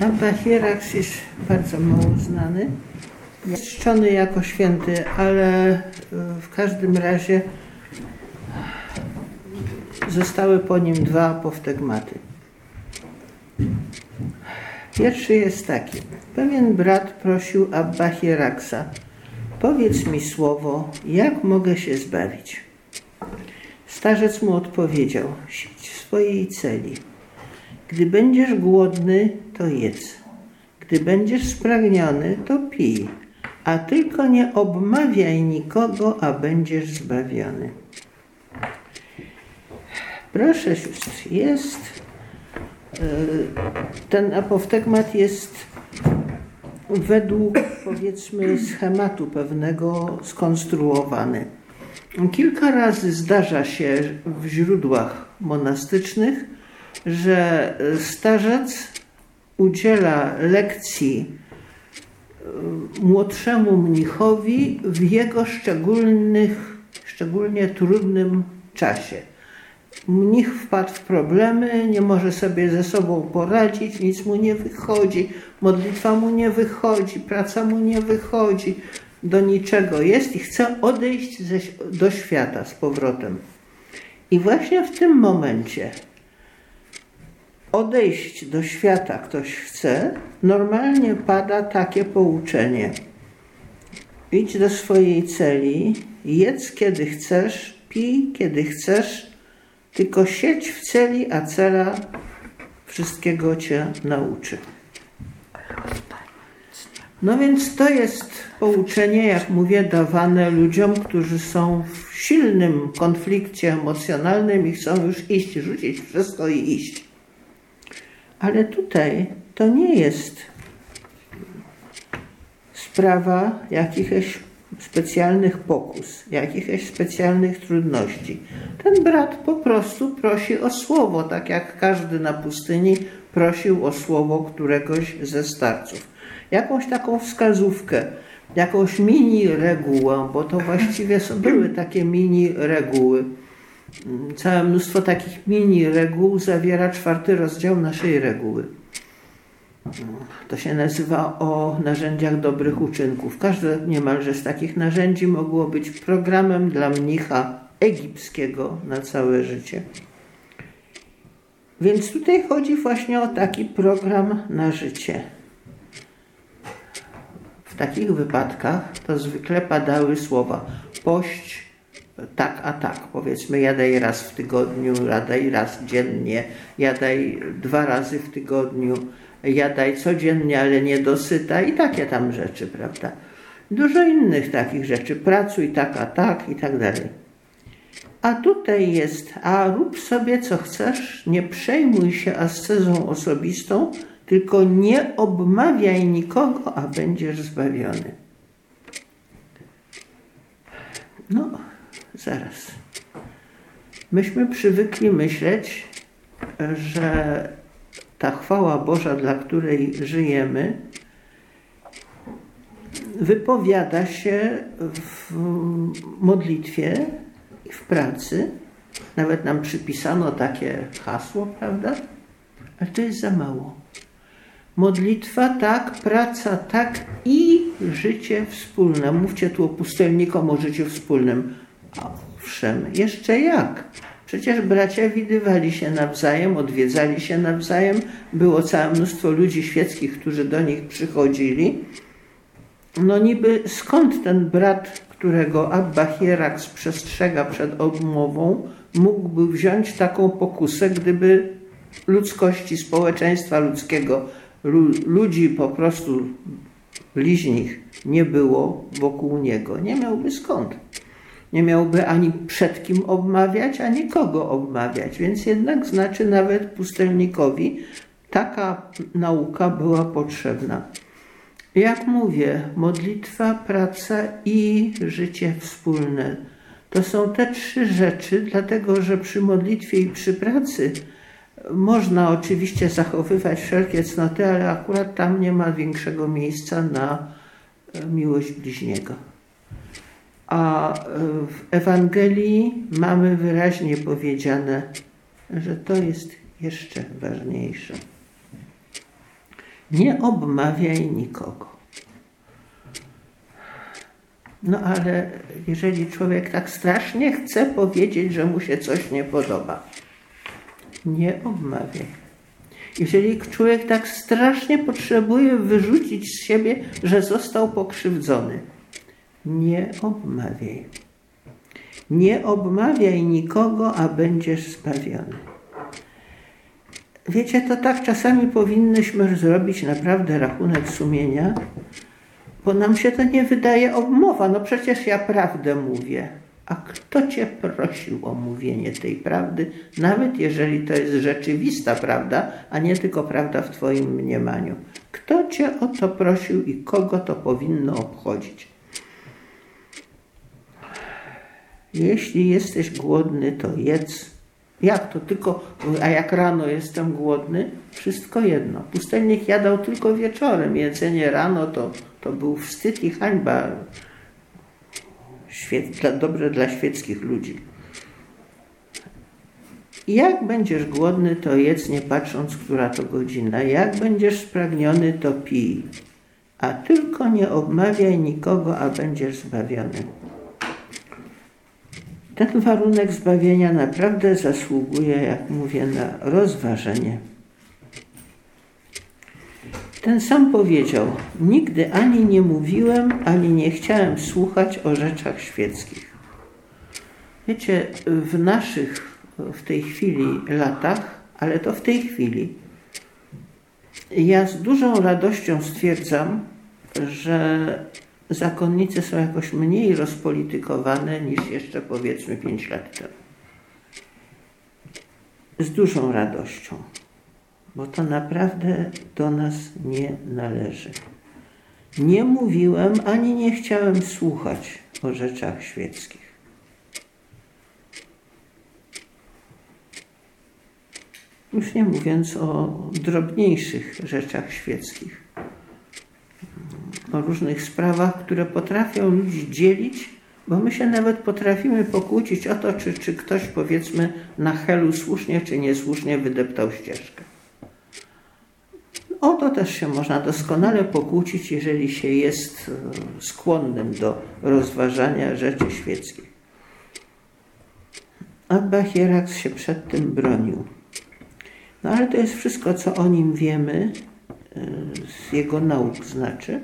Abba Hierax jest bardzo mało znany. Jest czczony jako święty, ale e, w każdym razie zostały po nim dwa apoftegmaty. Pierwszy jest taki. Pewien brat prosił Abba Hieraxa, powiedz mi słowo, jak mogę się zbawić? Starzec mu odpowiedział, siedź w swojej celi. Gdy będziesz głodny, to jedz. Gdy będziesz spragniony, to pij. A tylko nie obmawiaj nikogo, a będziesz zbawiony. Proszę sióstr, jest e, ten apoftegmat jest według powiedzmy schematu pewnego skonstruowany. Kilka razy zdarza się w źródłach monastycznych, że starzec udziela lekcji e, młodszemu mnichowi w jego szczególnych, szczególnie trudnym czasie. Mnich wpadł w problemy, nie może sobie ze sobą poradzić, nic mu nie wychodzi, modlitwa mu nie wychodzi, praca mu nie wychodzi, do niczego jest i chce odejść ze, do świata z powrotem. I właśnie w tym momencie odejść do świata ktoś chce, normalnie pada takie pouczenie. Idź do swojej celi, jedz kiedy chcesz, pij kiedy chcesz, tylko siedź w celi, a cela wszystkiego cię nauczy. No więc to jest pouczenie, jak mówię, dawane ludziom, którzy są w silnym konflikcie emocjonalnym i chcą już iść, rzucić wszystko i iść. Ale tutaj to nie jest sprawa jakichś specjalnych pokus, jakichś specjalnych trudności. Ten brat po prostu prosi o słowo, tak jak każdy na pustyni prosił o słowo któregoś ze starców. Jakąś taką wskazówkę, jakąś mini regułę, bo to właściwie były takie mini reguły. Całe mnóstwo takich mini reguł zawiera czwarty rozdział naszej reguły. To się nazywa o narzędziach dobrych uczynków. Każde niemalże z takich narzędzi mogło być programem dla mnicha egipskiego na całe życie. Więc tutaj chodzi właśnie o taki program na życie. W takich wypadkach to zwykle padały słowa pość, tak a tak. Powiedzmy, jadaj raz w tygodniu, jadaj raz dziennie, jadaj dwa razy w tygodniu jadaj codziennie, ale nie dosyta i takie tam rzeczy, prawda? Dużo innych takich rzeczy, pracuj tak, a tak i tak dalej. A tutaj jest, a rób sobie co chcesz, nie przejmuj się ascezą osobistą, tylko nie obmawiaj nikogo, a będziesz zbawiony. No, zaraz. Myśmy przywykli myśleć, że ta chwała Boża, dla której żyjemy, wypowiada się w modlitwie i w pracy. Nawet nam przypisano takie hasło, prawda? Ale to jest za mało. Modlitwa tak, praca tak i życie wspólne. Mówcie tu o pustelnikom o życiu wspólnym. Owszem, jeszcze jak. Przecież bracia widywali się nawzajem, odwiedzali się nawzajem. Było całe mnóstwo ludzi świeckich, którzy do nich przychodzili. No niby skąd ten brat, którego Abba Hierax przestrzega przed odmową, mógłby wziąć taką pokusę, gdyby ludzkości, społeczeństwa ludzkiego, ludzi po prostu bliźnich nie było wokół niego. Nie miałby skąd nie miałby ani przed kim obmawiać, ani kogo obmawiać, więc jednak znaczy nawet pustelnikowi taka nauka była potrzebna. Jak mówię, modlitwa, praca i życie wspólne. To są te trzy rzeczy, dlatego że przy modlitwie i przy pracy można oczywiście zachowywać wszelkie cnoty, ale akurat tam nie ma większego miejsca na miłość bliźniego. A e, w Ewangelii mamy wyraźnie powiedziane, że to jest jeszcze ważniejsze. Nie obmawiaj nikogo. No ale jeżeli człowiek tak strasznie chce powiedzieć, że mu się coś nie podoba, nie obmawiaj. Jeżeli człowiek tak strasznie potrzebuje wyrzucić z siebie, że został pokrzywdzony, nie obmawiaj. Nie obmawiaj nikogo, a będziesz zbawiony. Wiecie, to tak czasami powinnyśmy zrobić naprawdę rachunek sumienia, bo nam się to nie wydaje obmowa. No przecież ja prawdę mówię. A kto cię prosił o mówienie tej prawdy, nawet jeżeli to jest rzeczywista prawda, a nie tylko prawda w twoim mniemaniu? Kto cię o to prosił i kogo to powinno obchodzić? Jeśli jesteś głodny, to jedz. Jak to tylko, a jak rano jestem głodny, wszystko jedno. Pustelnik jadał tylko wieczorem. Jedzenie rano to, to był wstyd i hańba. Świet, dla, dobre dla świeckich ludzi. Jak będziesz głodny, to jedz, nie patrząc, która to godzina. Jak będziesz spragniony, to pij. A tylko nie obmawiaj nikogo, a będziesz zbawiony. Ten warunek zbawienia naprawdę zasługuje, jak mówię, na rozważenie. Ten sam powiedział: Nigdy ani nie mówiłem, ani nie chciałem słuchać o rzeczach świeckich. Wiecie, w naszych w tej chwili latach, ale to w tej chwili, ja z dużą radością stwierdzam, że zakonnice są jakoś mniej rozpolitykowane niż jeszcze powiedzmy 5 lat temu. Z dużą radością, bo to naprawdę do nas nie należy. Nie mówiłem ani nie chciałem słuchać o rzeczach świeckich. Już nie mówiąc o drobniejszych rzeczach świeckich o różnych sprawach, które potrafią ludzi dzielić, bo my się nawet potrafimy pokłócić o to, czy, czy ktoś powiedzmy na helu słusznie czy niesłusznie wydeptał ścieżkę. O to też się można doskonale pokłócić, jeżeli się jest e, skłonnym do rozważania rzeczy świeckich. Abba Hierax się przed tym bronił. No ale to jest wszystko, co o nim wiemy, e, z jego nauk znaczy.